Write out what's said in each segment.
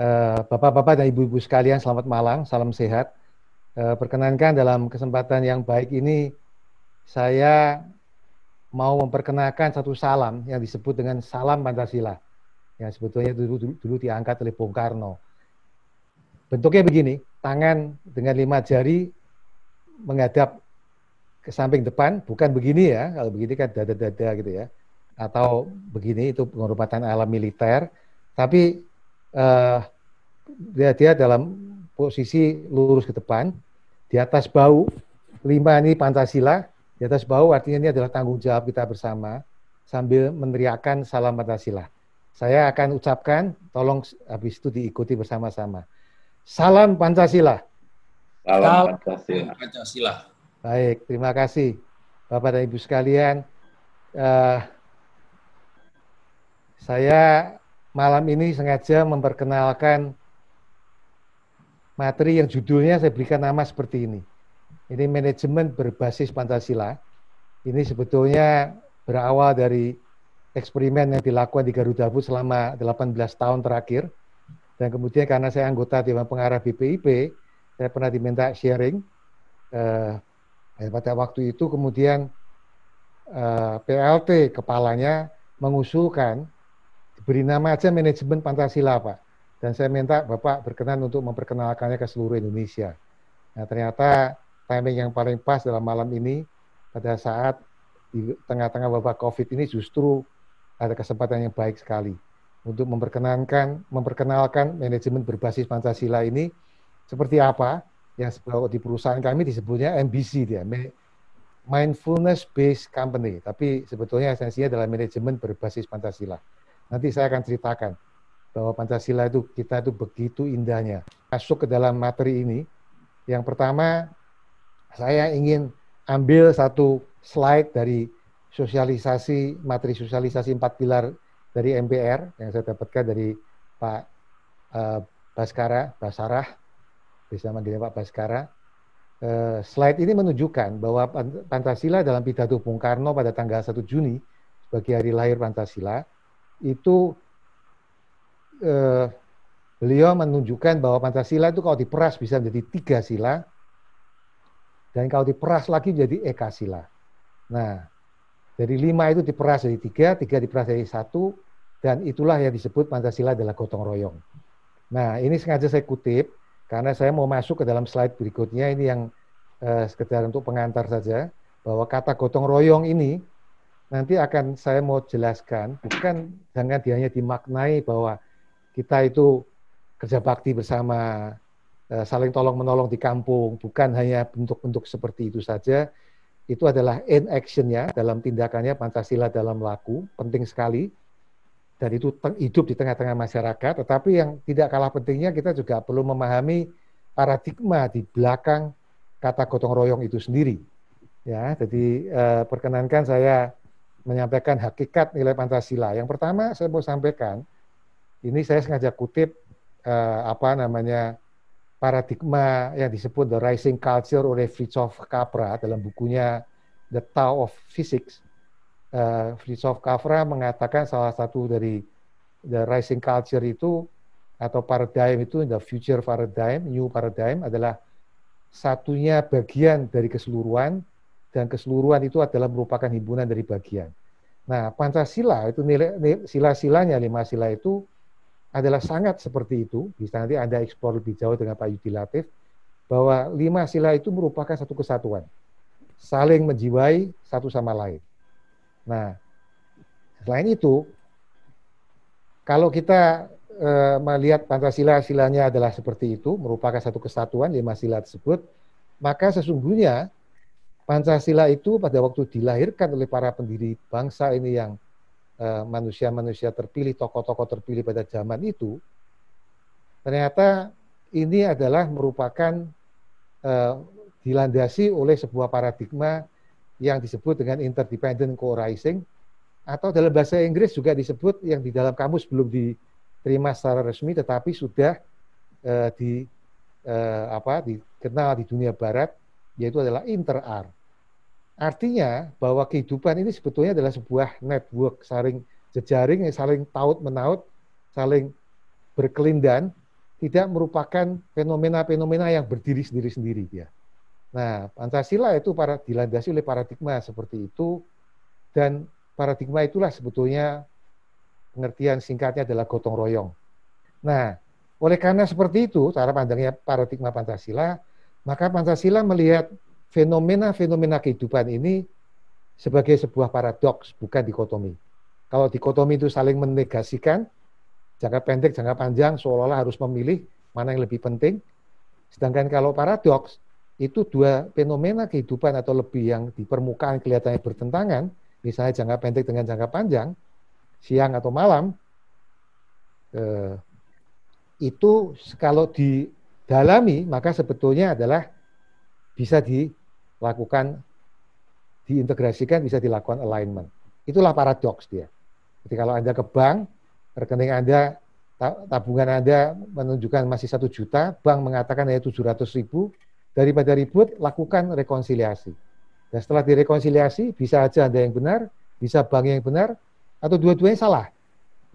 Uh, Bapak-bapak dan ibu-ibu sekalian, selamat malam, salam sehat. Uh, perkenankan dalam kesempatan yang baik ini, saya mau memperkenalkan satu salam yang disebut dengan salam Pancasila. Yang sebetulnya dulu, dulu, dulu diangkat oleh Bung Karno. Bentuknya begini, tangan dengan lima jari menghadap ke samping depan, bukan begini ya, kalau begini kan dada-dada gitu ya, atau begini itu penghormatan alam militer, tapi uh, dia, dia dalam posisi lurus ke depan, di atas bau, lima ini Pancasila, di atas bau artinya ini adalah tanggung jawab kita bersama, sambil meneriakan salam Pancasila. Saya akan ucapkan, tolong habis itu diikuti bersama-sama. Salam Pancasila. Salam Pancasila. Pancasila. Baik, terima kasih Bapak dan Ibu sekalian. Uh, saya malam ini sengaja memperkenalkan materi yang judulnya saya berikan nama seperti ini. Ini manajemen berbasis Pancasila. Ini sebetulnya berawal dari eksperimen yang dilakukan di Garuda Food selama 18 tahun terakhir. Dan kemudian karena saya anggota Dewan Pengarah BPIP, saya pernah diminta sharing. Eh, pada waktu itu kemudian eh, PLT kepalanya mengusulkan beri nama aja manajemen Pancasila, Pak. Dan saya minta Bapak berkenan untuk memperkenalkannya ke seluruh Indonesia. Nah, ternyata timing yang paling pas dalam malam ini, pada saat di tengah-tengah wabah COVID ini justru ada kesempatan yang baik sekali untuk memperkenalkan memperkenalkan manajemen berbasis Pancasila ini seperti apa yang di perusahaan kami disebutnya MBC dia mindfulness based company tapi sebetulnya esensinya adalah manajemen berbasis Pancasila Nanti saya akan ceritakan bahwa Pancasila itu kita itu begitu indahnya. Masuk ke dalam materi ini, yang pertama saya ingin ambil satu slide dari sosialisasi materi sosialisasi empat pilar dari MPR yang saya dapatkan dari Pak uh, Baskara, Basarah, bisa manggilnya Pak Baskara. Uh, slide ini menunjukkan bahwa Pancasila dalam pidato Bung Karno pada tanggal 1 Juni sebagai hari lahir Pancasila itu eh, beliau menunjukkan bahwa Pancasila itu kalau diperas bisa menjadi tiga sila, dan kalau diperas lagi menjadi eka sila. Nah, dari lima itu diperas jadi tiga, tiga diperas jadi satu, dan itulah yang disebut Pancasila adalah gotong royong. Nah, ini sengaja saya kutip, karena saya mau masuk ke dalam slide berikutnya, ini yang eh, sekedar untuk pengantar saja, bahwa kata gotong royong ini nanti akan saya mau jelaskan, bukan jangan hanya dimaknai bahwa kita itu kerja bakti bersama, eh, saling tolong menolong di kampung, bukan hanya bentuk-bentuk seperti itu saja. Itu adalah in action-nya dalam tindakannya Pancasila dalam laku, penting sekali. Dan itu hidup di tengah-tengah masyarakat, tetapi yang tidak kalah pentingnya kita juga perlu memahami paradigma di belakang kata gotong royong itu sendiri. Ya, jadi eh, perkenankan saya menyampaikan hakikat nilai Pancasila. Yang pertama saya mau sampaikan, ini saya sengaja kutip eh, apa namanya paradigma yang disebut The Rising Culture oleh Fritjof Capra dalam bukunya The Tao of Physics. Uh, Fritjof Capra mengatakan salah satu dari The Rising Culture itu atau paradigm itu the future paradigm, new paradigm adalah satunya bagian dari keseluruhan dan keseluruhan itu adalah merupakan himpunan dari bagian. Nah, Pancasila itu nilai, sila-silanya lima sila itu adalah sangat seperti itu. Bisa nanti Anda eksplor lebih jauh dengan Pak Yudi Latif bahwa lima sila itu merupakan satu kesatuan, saling menjiwai satu sama lain. Nah, selain itu, kalau kita e, melihat Pancasila silanya adalah seperti itu, merupakan satu kesatuan lima sila tersebut, maka sesungguhnya Pancasila itu pada waktu dilahirkan oleh para pendiri bangsa ini yang eh, manusia-manusia terpilih, tokoh-tokoh terpilih pada zaman itu, ternyata ini adalah merupakan uh, dilandasi oleh sebuah paradigma yang disebut dengan interdependent co-rising atau dalam bahasa Inggris juga disebut yang di dalam kamus belum diterima secara resmi tetapi sudah uh, di uh, apa dikenal di dunia barat yaitu adalah inter-art Artinya bahwa kehidupan ini sebetulnya adalah sebuah network saling jejaring yang saling taut menaut, saling berkelindan tidak merupakan fenomena-fenomena yang berdiri sendiri-sendiri ya. Nah, Pancasila itu para dilandasi oleh paradigma seperti itu dan paradigma itulah sebetulnya pengertian singkatnya adalah gotong royong. Nah, oleh karena seperti itu, cara pandangnya paradigma Pancasila, maka Pancasila melihat fenomena-fenomena kehidupan ini sebagai sebuah paradoks, bukan dikotomi. Kalau dikotomi itu saling menegasikan, jangka pendek, jangka panjang, seolah-olah harus memilih mana yang lebih penting. Sedangkan kalau paradoks, itu dua fenomena kehidupan atau lebih yang di permukaan kelihatannya bertentangan, misalnya jangka pendek dengan jangka panjang, siang atau malam, eh, itu kalau didalami maka sebetulnya adalah bisa dilakukan diintegrasikan bisa dilakukan alignment. Itulah paradoks dia. Jadi kalau Anda ke bank, rekening Anda, tabungan Anda menunjukkan masih satu juta, bank mengatakan hanya tujuh ratus ribu, daripada ribut, lakukan rekonsiliasi. Dan setelah direkonsiliasi, bisa aja Anda yang benar, bisa bank yang benar, atau dua-duanya salah.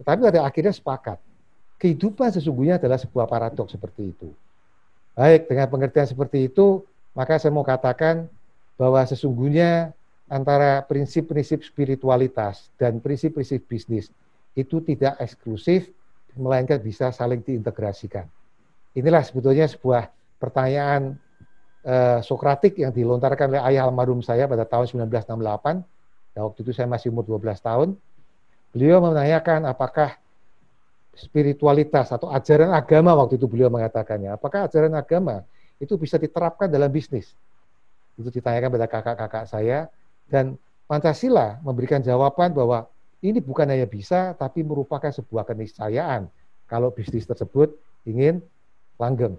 Tetapi pada akhirnya sepakat. Kehidupan sesungguhnya adalah sebuah paradoks seperti itu. Baik, dengan pengertian seperti itu, maka saya mau katakan bahwa sesungguhnya antara prinsip-prinsip spiritualitas dan prinsip-prinsip bisnis itu tidak eksklusif, melainkan bisa saling diintegrasikan. Inilah sebetulnya sebuah pertanyaan eh, Sokratik yang dilontarkan oleh ayah almarhum saya pada tahun 1968. Dan waktu itu saya masih umur 12 tahun. Beliau menanyakan apakah spiritualitas atau ajaran agama waktu itu beliau mengatakannya, apakah ajaran agama itu bisa diterapkan dalam bisnis? Itu ditanyakan pada kakak-kakak saya, dan Pancasila memberikan jawaban bahwa ini bukan hanya bisa, tapi merupakan sebuah keniscayaan kalau bisnis tersebut ingin langgeng.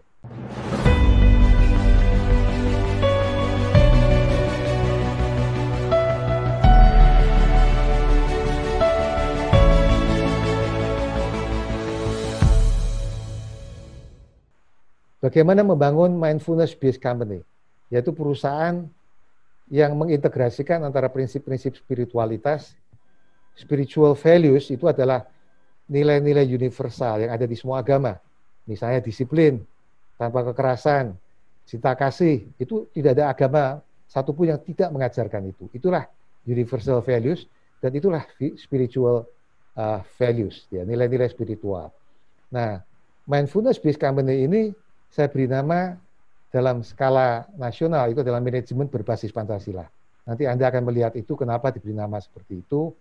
Bagaimana membangun mindfulness based company, yaitu perusahaan yang mengintegrasikan antara prinsip-prinsip spiritualitas, spiritual values itu adalah nilai-nilai universal yang ada di semua agama. Misalnya disiplin, tanpa kekerasan, cinta kasih, itu tidak ada agama satupun yang tidak mengajarkan itu. Itulah universal values dan itulah spiritual uh, values, ya nilai-nilai spiritual. Nah, mindfulness based company ini saya beri nama dalam skala nasional itu adalah manajemen berbasis Pancasila. Nanti Anda akan melihat itu kenapa diberi nama seperti itu.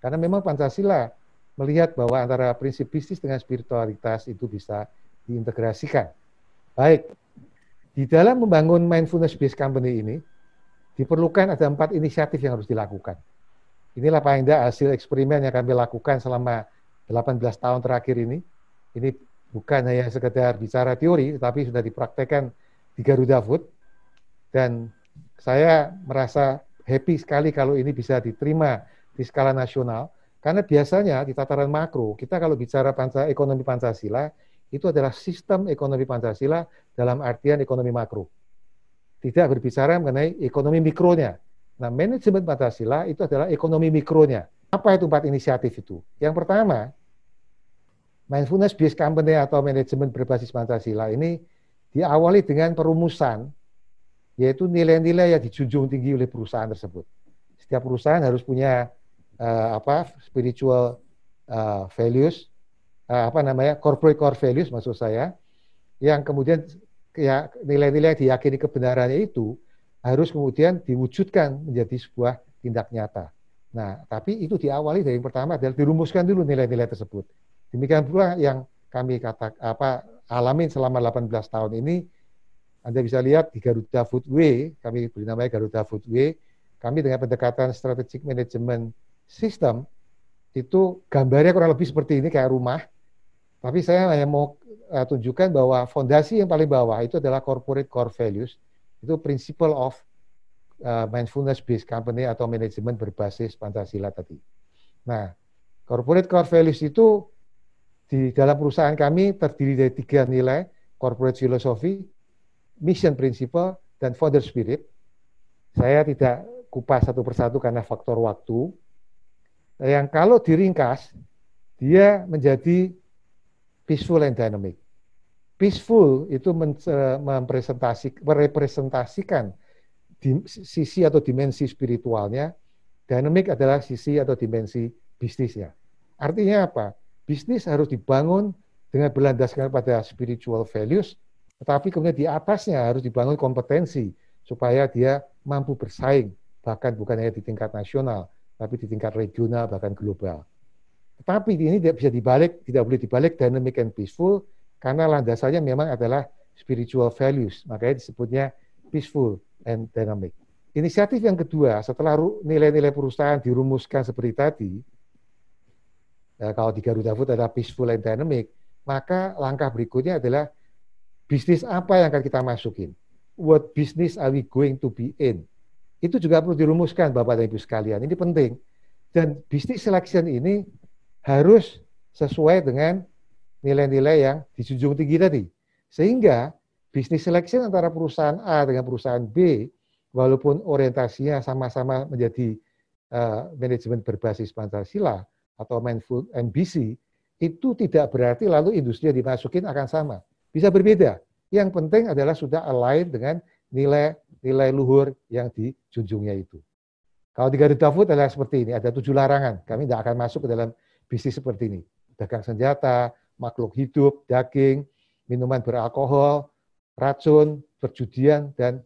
Karena memang Pancasila melihat bahwa antara prinsip bisnis dengan spiritualitas itu bisa diintegrasikan. Baik, di dalam membangun mindfulness based company ini diperlukan ada empat inisiatif yang harus dilakukan. Inilah paling tidak hasil eksperimen yang kami lakukan selama 18 tahun terakhir ini. Ini bukan hanya sekedar bicara teori, tetapi sudah dipraktekkan di Garuda Food dan saya merasa happy sekali kalau ini bisa diterima di skala nasional karena biasanya di tataran makro kita kalau bicara panca, ekonomi Pancasila itu adalah sistem ekonomi Pancasila dalam artian ekonomi makro. Tidak berbicara mengenai ekonomi mikronya. Nah, manajemen Pancasila itu adalah ekonomi mikronya. Apa itu empat inisiatif itu? Yang pertama, mindfulness based company atau manajemen berbasis Pancasila ini diawali dengan perumusan, yaitu nilai-nilai yang dijunjung tinggi oleh perusahaan tersebut. Setiap perusahaan harus punya uh, apa spiritual uh, values, uh, apa namanya corporate core values maksud saya, yang kemudian ya nilai-nilai diyakini kebenarannya itu harus kemudian diwujudkan menjadi sebuah tindak nyata. Nah, tapi itu diawali dari yang pertama adalah dirumuskan dulu nilai-nilai tersebut. Demikian pula yang kami kata apa alamin selama 18 tahun ini, Anda bisa lihat di Garuda Foodway, kami beri namanya Garuda Foodway, kami dengan pendekatan strategic management system, itu gambarnya kurang lebih seperti ini, kayak rumah. Tapi saya hanya mau uh, tunjukkan bahwa fondasi yang paling bawah itu adalah corporate core values, itu principle of uh, mindfulness based company atau manajemen berbasis Pancasila tadi. Nah, corporate core values itu di dalam perusahaan kami terdiri dari tiga nilai, corporate philosophy, mission principle, dan founder spirit. Saya tidak kupas satu persatu karena faktor waktu. Yang kalau diringkas, dia menjadi peaceful and dynamic. peaceful itu mempresentasi, merepresentasikan sisi atau dimensi spiritualnya, dynamic adalah sisi atau dimensi bisnisnya. Artinya apa? Bisnis harus dibangun dengan berlandaskan pada spiritual values, tetapi kemudian di atasnya harus dibangun kompetensi supaya dia mampu bersaing, bahkan bukan hanya di tingkat nasional, tapi di tingkat regional bahkan global. Tetapi ini tidak bisa dibalik, tidak boleh dibalik dynamic and peaceful karena landasannya memang adalah spiritual values, makanya disebutnya peaceful and dynamic. Inisiatif yang kedua, setelah nilai-nilai perusahaan dirumuskan seperti tadi, ya, kalau di Garuda Food adalah peaceful and dynamic, maka langkah berikutnya adalah bisnis apa yang akan kita masukin. What business are we going to be in? Itu juga perlu dirumuskan Bapak dan Ibu sekalian. Ini penting. Dan bisnis selection ini harus sesuai dengan nilai-nilai yang dijunjung tinggi tadi. Sehingga bisnis selection antara perusahaan A dengan perusahaan B walaupun orientasinya sama-sama menjadi uh, manajemen berbasis Pancasila atau mindful MBC, itu tidak berarti lalu industri yang dimasukin akan sama. Bisa berbeda. Yang penting adalah sudah align dengan nilai nilai luhur yang dijunjungnya itu. Kalau di Garuda Food adalah seperti ini, ada tujuh larangan. Kami tidak akan masuk ke dalam bisnis seperti ini. Dagang senjata, makhluk hidup, daging, minuman beralkohol, racun, perjudian, dan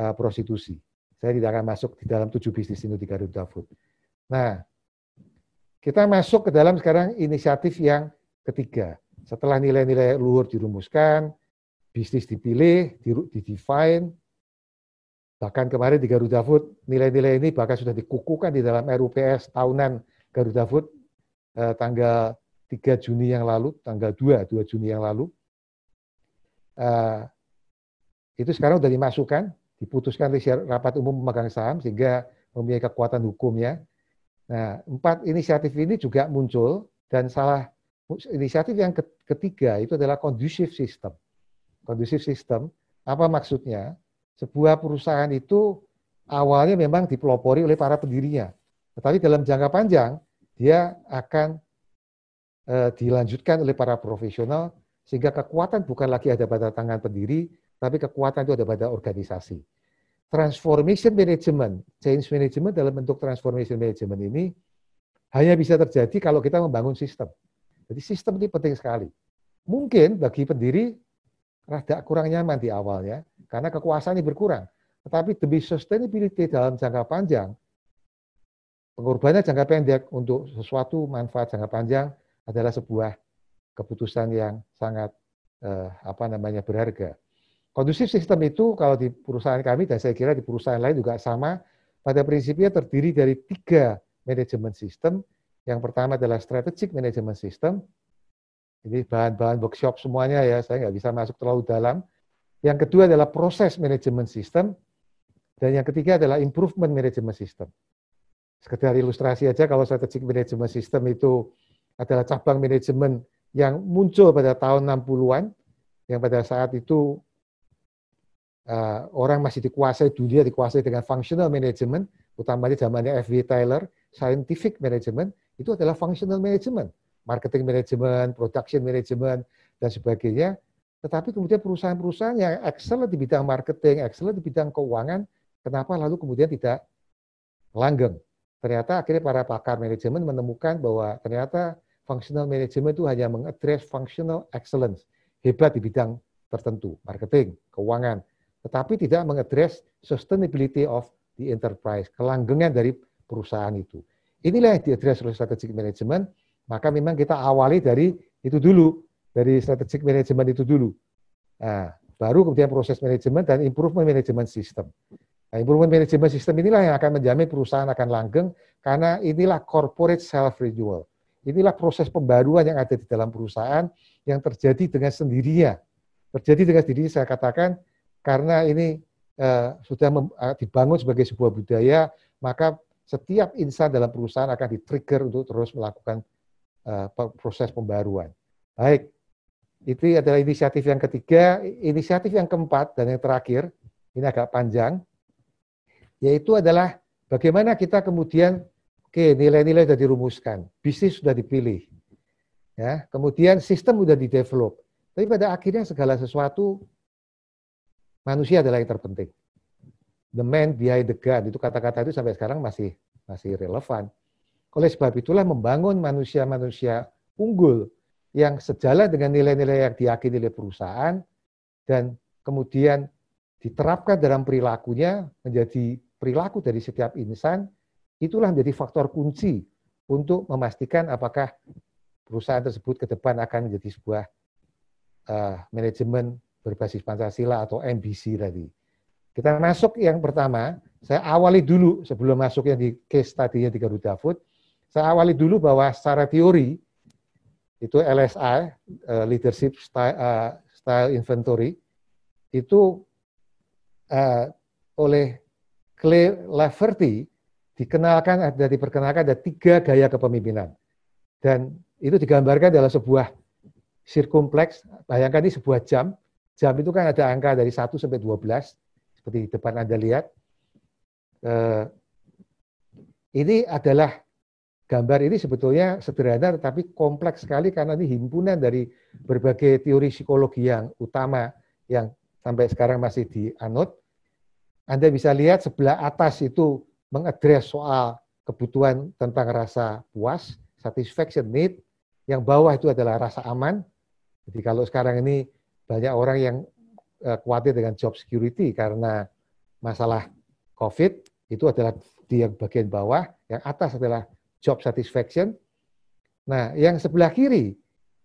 uh, prostitusi. Saya tidak akan masuk di dalam tujuh bisnis ini di Garuda Food. Nah, kita masuk ke dalam sekarang inisiatif yang ketiga. Setelah nilai-nilai luhur dirumuskan, bisnis dipilih, didefine, bahkan kemarin di Garuda Food, nilai-nilai ini bahkan sudah dikukuhkan di dalam RUPS tahunan Garuda Food eh, tanggal 3 Juni yang lalu, tanggal 2, 2 Juni yang lalu. Eh, itu sekarang sudah dimasukkan diputuskan oleh rapat umum pemegang saham sehingga mempunyai kekuatan hukumnya. Nah, empat inisiatif ini juga muncul dan salah inisiatif yang ketiga itu adalah conducive system. Conducive system, apa maksudnya? Sebuah perusahaan itu awalnya memang dipelopori oleh para pendirinya. Tetapi dalam jangka panjang, dia akan e, dilanjutkan oleh para profesional sehingga kekuatan bukan lagi ada pada tangan pendiri, tapi kekuatan itu ada pada organisasi. Transformation management, change management dalam bentuk transformation management ini hanya bisa terjadi kalau kita membangun sistem. Jadi sistem ini penting sekali. Mungkin bagi pendiri rada kurang nyaman di awalnya karena kekuasaan ini berkurang. Tetapi demi sustainability dalam jangka panjang, pengorbanan jangka pendek untuk sesuatu manfaat jangka panjang adalah sebuah keputusan yang sangat eh, apa namanya berharga. Kondusif sistem itu kalau di perusahaan kami dan saya kira di perusahaan lain juga sama, pada prinsipnya terdiri dari tiga manajemen sistem. Yang pertama adalah strategic management system. Ini bahan-bahan workshop semuanya ya, saya nggak bisa masuk terlalu dalam. Yang kedua adalah proses manajemen sistem. Dan yang ketiga adalah improvement management system. Sekedar ilustrasi aja, kalau strategic management system itu adalah cabang manajemen yang muncul pada tahun 60-an, yang pada saat itu uh, orang masih dikuasai dunia dikuasai dengan functional management, utamanya zamannya F.W. Taylor, scientific management itu adalah functional management, marketing management, production management dan sebagainya. Tetapi kemudian perusahaan-perusahaan yang excellent di bidang marketing, excellent di bidang keuangan, kenapa lalu kemudian tidak langgeng? Ternyata akhirnya para pakar manajemen menemukan bahwa ternyata functional management itu hanya mengadres functional excellence, hebat di bidang tertentu, marketing, keuangan, tetapi tidak mengadres sustainability of the enterprise, kelanggengan dari perusahaan itu. Inilah yang diadres oleh strategic management, maka memang kita awali dari itu dulu, dari strategic management itu dulu. Nah, baru kemudian proses manajemen dan improvement management system. Nah, improvement management system inilah yang akan menjamin perusahaan akan langgeng karena inilah corporate self renewal. Inilah proses pembaruan yang ada di dalam perusahaan yang terjadi dengan sendirinya. Terjadi dengan sendirinya saya katakan karena ini uh, sudah uh, dibangun sebagai sebuah budaya, maka setiap insan dalam perusahaan akan di-trigger untuk terus melakukan uh, proses pembaruan. Baik, itu adalah inisiatif yang ketiga. Inisiatif yang keempat dan yang terakhir, ini agak panjang, yaitu adalah bagaimana kita kemudian, oke nilai-nilai sudah dirumuskan, bisnis sudah dipilih, ya, kemudian sistem sudah di-develop. Tapi pada akhirnya segala sesuatu manusia adalah yang terpenting. The man behind the gun itu kata-kata itu sampai sekarang masih masih relevan. Oleh sebab itulah membangun manusia-manusia unggul yang sejalan dengan nilai-nilai yang diyakini oleh perusahaan dan kemudian diterapkan dalam perilakunya menjadi perilaku dari setiap insan, itulah menjadi faktor kunci untuk memastikan apakah perusahaan tersebut ke depan akan menjadi sebuah uh, manajemen berbasis Pancasila atau MBC tadi. Kita masuk yang pertama, saya awali dulu sebelum masuk yang di case tadinya di Garuda Food, saya awali dulu bahwa secara teori itu LSI, uh, Leadership Style, uh, Style Inventory, itu uh, oleh Clay Laverty dikenalkan ada diperkenalkan ada tiga gaya kepemimpinan dan itu digambarkan dalam sebuah sirkumpleks. Bayangkan ini sebuah jam. Jam itu kan ada angka dari 1 sampai 12 seperti di depan Anda lihat. Uh, ini adalah gambar ini sebetulnya sederhana tetapi kompleks sekali karena ini himpunan dari berbagai teori psikologi yang utama yang sampai sekarang masih dianut. Anda bisa lihat sebelah atas itu mengadres soal kebutuhan tentang rasa puas, satisfaction need. Yang bawah itu adalah rasa aman. Jadi kalau sekarang ini banyak orang yang eh, khawatir dengan job security karena masalah COVID, itu adalah di yang bagian bawah, yang atas adalah job satisfaction. Nah, yang sebelah kiri,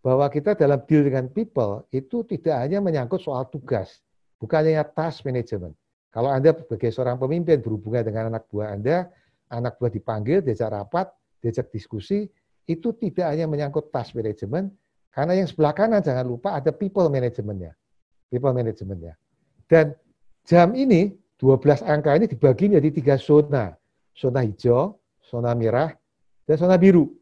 bahwa kita dalam deal dengan people itu tidak hanya menyangkut soal tugas, bukan hanya task management. Kalau Anda sebagai seorang pemimpin berhubungan dengan anak buah Anda, anak buah dipanggil, diajak rapat, diajak diskusi, itu tidak hanya menyangkut task management, karena yang sebelah kanan jangan lupa ada people managementnya. People managementnya. Dan jam ini, 12 angka ini dibagi menjadi tiga zona. Zona hijau, zona merah, dan zona biru.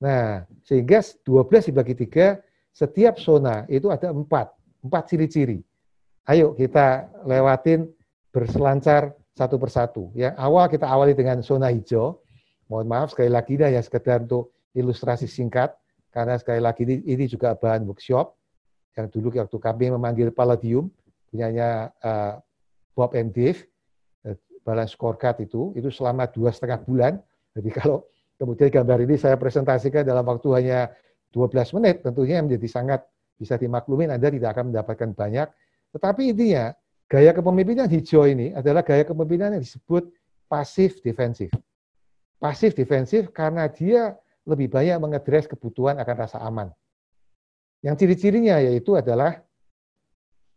Nah, sehingga 12 dibagi tiga, setiap zona itu ada empat, empat ciri-ciri. Ayo kita lewatin berselancar satu persatu. Yang awal kita awali dengan zona hijau. Mohon maaf sekali lagi ya sekedar untuk ilustrasi singkat, karena sekali lagi ini, ini juga bahan workshop yang dulu waktu kami memanggil Palladium, punyanya uh, Bob and Dave, uh, balance scorecard itu, itu selama dua setengah bulan. Jadi kalau Kemudian gambar ini saya presentasikan dalam waktu hanya 12 menit, tentunya menjadi sangat bisa dimaklumin Anda tidak akan mendapatkan banyak. Tetapi intinya, gaya kepemimpinan hijau ini adalah gaya kepemimpinan yang disebut pasif defensif. Pasif defensif karena dia lebih banyak mengedres kebutuhan akan rasa aman. Yang ciri-cirinya yaitu adalah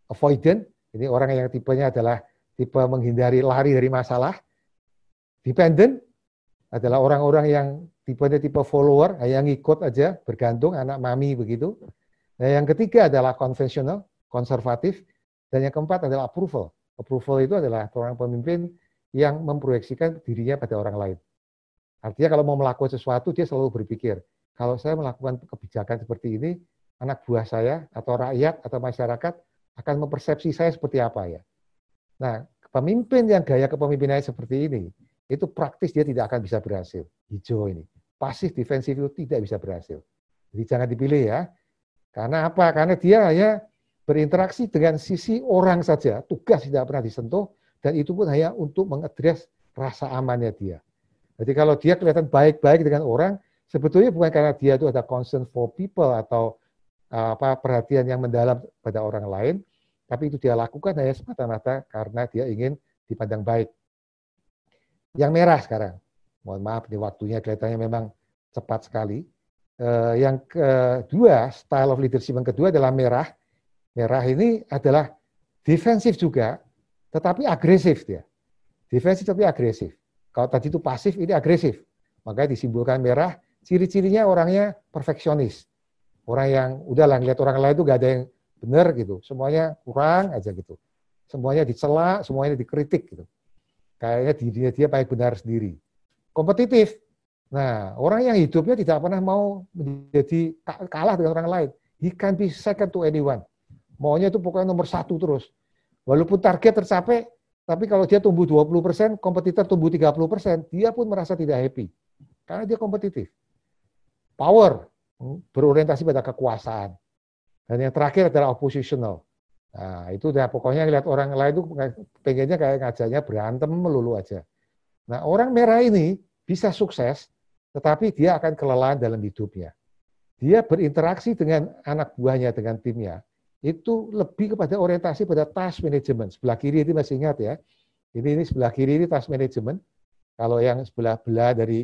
avoidant, ini orang yang tipenya adalah tipe menghindari lari dari masalah. Dependent, adalah orang-orang yang tipenya tipe follower, yang ngikut aja, bergantung, anak mami begitu. Nah, yang ketiga adalah konvensional, konservatif, dan yang keempat adalah approval. Approval itu adalah orang pemimpin yang memproyeksikan dirinya pada orang lain. Artinya kalau mau melakukan sesuatu, dia selalu berpikir, kalau saya melakukan kebijakan seperti ini, anak buah saya atau rakyat atau masyarakat akan mempersepsi saya seperti apa ya. Nah, pemimpin yang gaya kepemimpinannya seperti ini, itu praktis dia tidak akan bisa berhasil. Hijau ini. Pasif defensif itu tidak bisa berhasil. Jadi jangan dipilih ya. Karena apa? Karena dia hanya berinteraksi dengan sisi orang saja. Tugas tidak pernah disentuh. Dan itu pun hanya untuk mengadres rasa amannya dia. Jadi kalau dia kelihatan baik-baik dengan orang, sebetulnya bukan karena dia itu ada concern for people atau apa perhatian yang mendalam pada orang lain, tapi itu dia lakukan hanya semata-mata karena dia ingin dipandang baik yang merah sekarang. Mohon maaf, di waktunya kelihatannya memang cepat sekali. Uh, yang kedua, style of leadership yang kedua adalah merah. Merah ini adalah defensif juga, tetapi agresif dia. Defensif tapi agresif. Kalau tadi itu pasif, ini agresif. Makanya disimbolkan merah, ciri-cirinya orangnya perfeksionis. Orang yang udahlah lihat orang lain itu gak ada yang benar gitu. Semuanya kurang aja gitu. Semuanya dicela, semuanya dikritik gitu. Kayaknya dirinya dia paling benar sendiri. Kompetitif. Nah, orang yang hidupnya tidak pernah mau menjadi kalah dengan orang lain. He can be second to anyone. Maunya itu pokoknya nomor satu terus. Walaupun target tercapai, tapi kalau dia tumbuh 20%, kompetitor tumbuh 30%, dia pun merasa tidak happy. Karena dia kompetitif. Power, hmm, berorientasi pada kekuasaan. Dan yang terakhir adalah oppositional. Nah, itu udah pokoknya lihat orang lain itu pengennya kayak ngajarnya berantem melulu aja. Nah, orang merah ini bisa sukses, tetapi dia akan kelelahan dalam hidupnya. Dia berinteraksi dengan anak buahnya, dengan timnya, itu lebih kepada orientasi pada task management. Sebelah kiri itu masih ingat ya. Ini, ini sebelah kiri ini task management. Kalau yang sebelah belah dari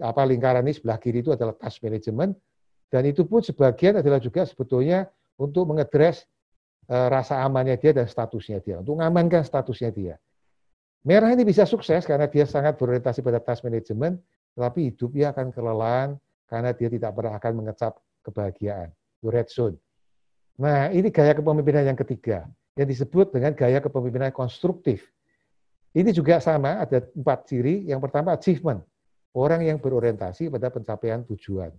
apa lingkaran ini sebelah kiri itu adalah task management. Dan itu pun sebagian adalah juga sebetulnya untuk mengedres uh, rasa amannya dia dan statusnya dia, untuk mengamankan statusnya dia. Merah ini bisa sukses karena dia sangat berorientasi pada task management, tetapi hidupnya akan kelelahan karena dia tidak pernah akan mengecap kebahagiaan. Red zone. Nah, ini gaya kepemimpinan yang ketiga, yang disebut dengan gaya kepemimpinan konstruktif. Ini juga sama, ada empat ciri. Yang pertama, achievement. Orang yang berorientasi pada pencapaian tujuan.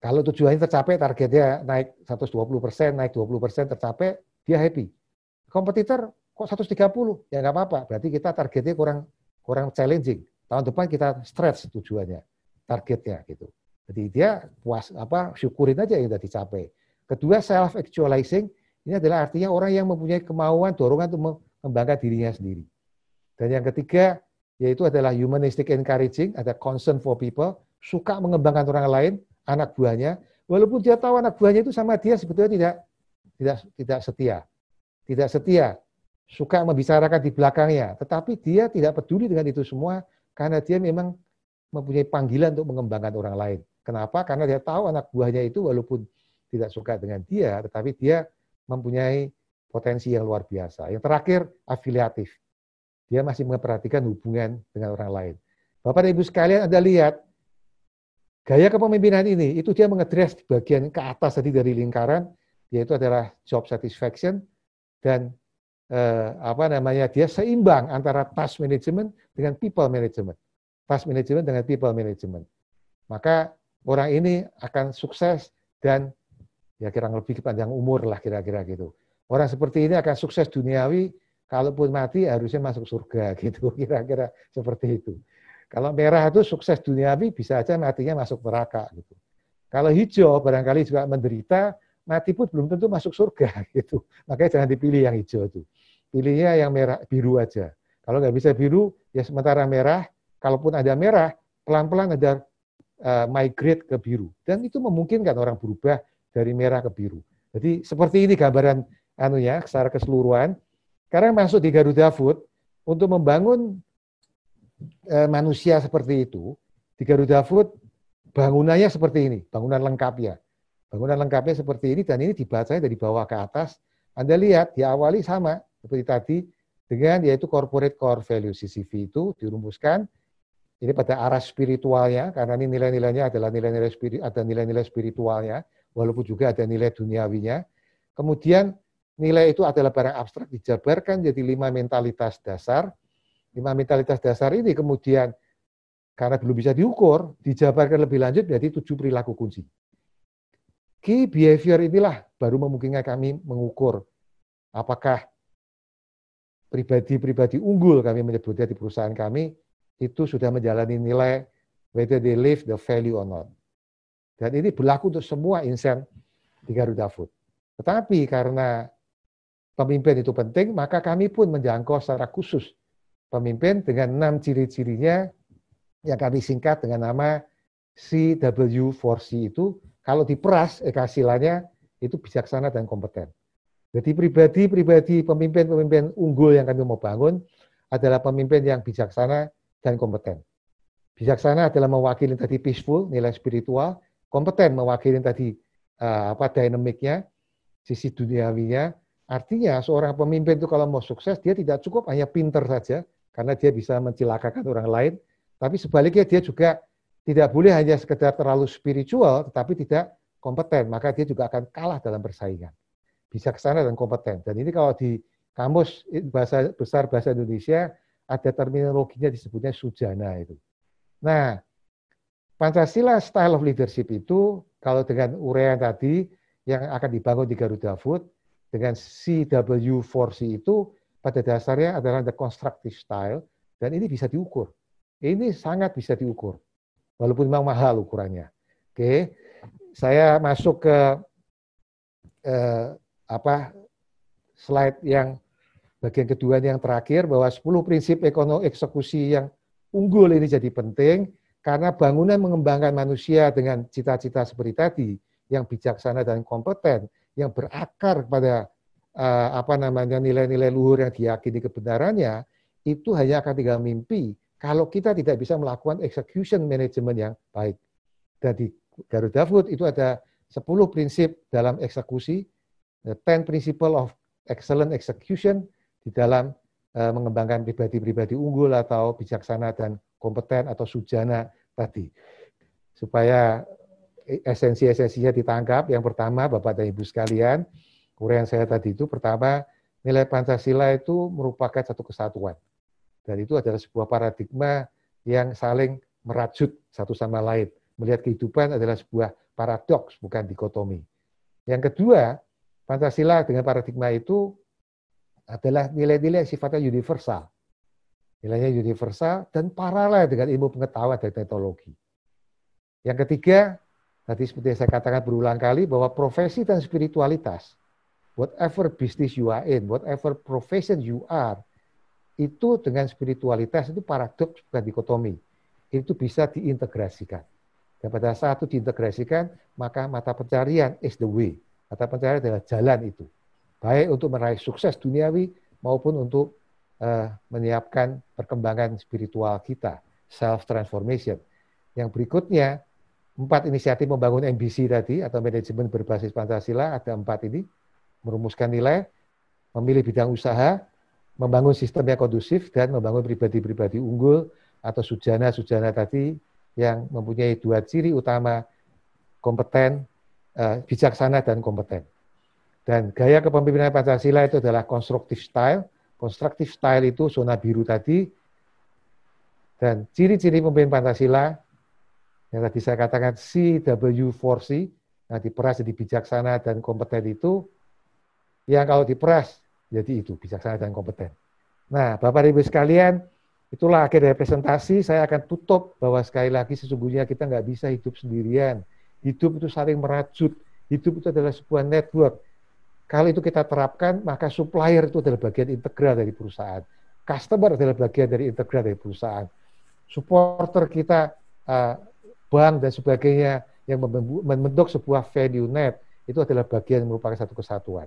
Kalau tujuannya tercapai, targetnya naik 120 persen, naik 20 persen tercapai, dia happy. Kompetitor kok 130? Ya nggak apa-apa. Berarti kita targetnya kurang kurang challenging. Tahun depan kita stretch tujuannya, targetnya gitu. Jadi dia puas apa syukurin aja yang sudah dicapai. Kedua self actualizing ini adalah artinya orang yang mempunyai kemauan dorongan untuk mengembangkan dirinya sendiri. Dan yang ketiga yaitu adalah humanistic encouraging, ada concern for people, suka mengembangkan orang lain, anak buahnya, walaupun dia tahu anak buahnya itu sama dia sebetulnya tidak tidak tidak setia. Tidak setia, suka membicarakan di belakangnya, tetapi dia tidak peduli dengan itu semua karena dia memang mempunyai panggilan untuk mengembangkan orang lain. Kenapa? Karena dia tahu anak buahnya itu walaupun tidak suka dengan dia, tetapi dia mempunyai potensi yang luar biasa. Yang terakhir, afiliatif. Dia masih memperhatikan hubungan dengan orang lain. Bapak dan Ibu sekalian, Anda lihat, Gaya kepemimpinan ini itu dia mengedres di bagian ke atas tadi dari lingkaran yaitu adalah job satisfaction dan eh, apa namanya dia seimbang antara task management dengan people management. Task management dengan people management. Maka orang ini akan sukses dan ya kira lebih panjang umur lah kira-kira gitu. Orang seperti ini akan sukses duniawi, kalaupun mati harusnya masuk surga gitu, kira-kira seperti itu. Kalau merah itu sukses duniawi bisa aja matinya masuk neraka gitu. Kalau hijau barangkali juga menderita, mati pun belum tentu masuk surga gitu. Makanya jangan dipilih yang hijau itu. Pilihnya yang merah biru aja. Kalau nggak bisa biru, ya sementara merah. Kalaupun ada merah, pelan-pelan ada uh, migrate ke biru. Dan itu memungkinkan orang berubah dari merah ke biru. Jadi seperti ini gambaran anunya secara keseluruhan. Sekarang masuk di Garuda Food untuk membangun Eh, manusia seperti itu, di Garuda Food bangunannya seperti ini, bangunan lengkapnya. Bangunan lengkapnya seperti ini dan ini dibacanya dari bawah ke atas. Anda lihat diawali sama seperti tadi dengan yaitu corporate core value CCV itu dirumuskan ini pada arah spiritualnya karena ini nilai-nilainya adalah nilai-nilai spirit ada nilai-nilai spiritualnya walaupun juga ada nilai duniawinya. Kemudian nilai itu adalah barang abstrak dijabarkan jadi lima mentalitas dasar lima mentalitas dasar ini kemudian karena belum bisa diukur, dijabarkan lebih lanjut berarti tujuh perilaku kunci. Key behavior inilah baru memungkinkan kami mengukur apakah pribadi-pribadi unggul kami menyebutnya di perusahaan kami itu sudah menjalani nilai whether they live the value or not. Dan ini berlaku untuk semua insan di Garuda Food. Tetapi karena pemimpin itu penting, maka kami pun menjangkau secara khusus pemimpin dengan enam ciri-cirinya yang kami singkat dengan nama CW4C itu kalau diperas eh, hasilnya itu bijaksana dan kompeten. Jadi pribadi-pribadi pemimpin-pemimpin unggul yang kami mau bangun adalah pemimpin yang bijaksana dan kompeten. Bijaksana adalah mewakili tadi peaceful, nilai spiritual, kompeten mewakili tadi uh, apa dinamiknya, sisi duniawinya. Artinya seorang pemimpin itu kalau mau sukses dia tidak cukup hanya pinter saja, karena dia bisa mencelakakan orang lain, tapi sebaliknya dia juga tidak boleh hanya sekedar terlalu spiritual, tetapi tidak kompeten, maka dia juga akan kalah dalam persaingan. Bisa ke sana dan kompeten. Dan ini kalau di kamus bahasa besar bahasa Indonesia ada terminologinya disebutnya sujana itu. Nah, Pancasila style of leadership itu kalau dengan uraian tadi yang akan dibangun di Garuda Food dengan CW4C itu pada dasarnya adalah the constructive style dan ini bisa diukur. Ini sangat bisa diukur. Walaupun memang mahal ukurannya. Oke. Saya masuk ke eh, apa slide yang bagian kedua yang terakhir bahwa 10 prinsip ekonomi eksekusi yang unggul ini jadi penting karena bangunan mengembangkan manusia dengan cita-cita seperti tadi yang bijaksana dan kompeten yang berakar pada uh, apa namanya nilai-nilai luhur yang diyakini kebenarannya itu hanya akan tinggal mimpi kalau kita tidak bisa melakukan execution management yang baik. Dan di Garuda Food itu ada 10 prinsip dalam eksekusi, the 10 principle of excellent execution di dalam uh, mengembangkan pribadi-pribadi unggul atau bijaksana dan kompeten atau sujana tadi. Supaya esensi-esensinya ditangkap, yang pertama Bapak dan Ibu sekalian, uraian saya tadi itu pertama nilai Pancasila itu merupakan satu kesatuan. Dan itu adalah sebuah paradigma yang saling merajut satu sama lain. Melihat kehidupan adalah sebuah paradoks, bukan dikotomi. Yang kedua, Pancasila dengan paradigma itu adalah nilai-nilai sifatnya universal. Nilainya universal dan paralel dengan ilmu pengetahuan dan teknologi. Yang ketiga, tadi seperti yang saya katakan berulang kali, bahwa profesi dan spiritualitas whatever business you are in, whatever profession you are, itu dengan spiritualitas itu paradoks bukan dikotomi. Itu bisa diintegrasikan. Dan pada saat itu diintegrasikan, maka mata pencarian is the way. Mata pencarian adalah jalan itu. Baik untuk meraih sukses duniawi maupun untuk uh, menyiapkan perkembangan spiritual kita, self-transformation. Yang berikutnya, empat inisiatif membangun MBC tadi, atau manajemen berbasis Pancasila, ada empat ini merumuskan nilai, memilih bidang usaha, membangun sistem yang kondusif, dan membangun pribadi-pribadi unggul atau sujana-sujana tadi yang mempunyai dua ciri utama, kompeten, eh, bijaksana, dan kompeten. Dan gaya kepemimpinan Pancasila itu adalah constructive style. Constructive style itu zona biru tadi. Dan ciri-ciri pemimpin Pancasila, yang tadi saya katakan CW4C, yang diperas jadi bijaksana dan kompeten itu, yang kalau diperas jadi itu bijaksana dan kompeten. Nah, Bapak Ibu sekalian, itulah akhir dari presentasi. Saya akan tutup bahwa sekali lagi sesungguhnya kita nggak bisa hidup sendirian. Hidup itu saling merajut. Hidup itu adalah sebuah network. Kalau itu kita terapkan, maka supplier itu adalah bagian integral dari perusahaan. Customer adalah bagian dari integral dari perusahaan. Supporter kita, uh, bank dan sebagainya yang membentuk sebuah value net itu adalah bagian merupakan satu kesatuan.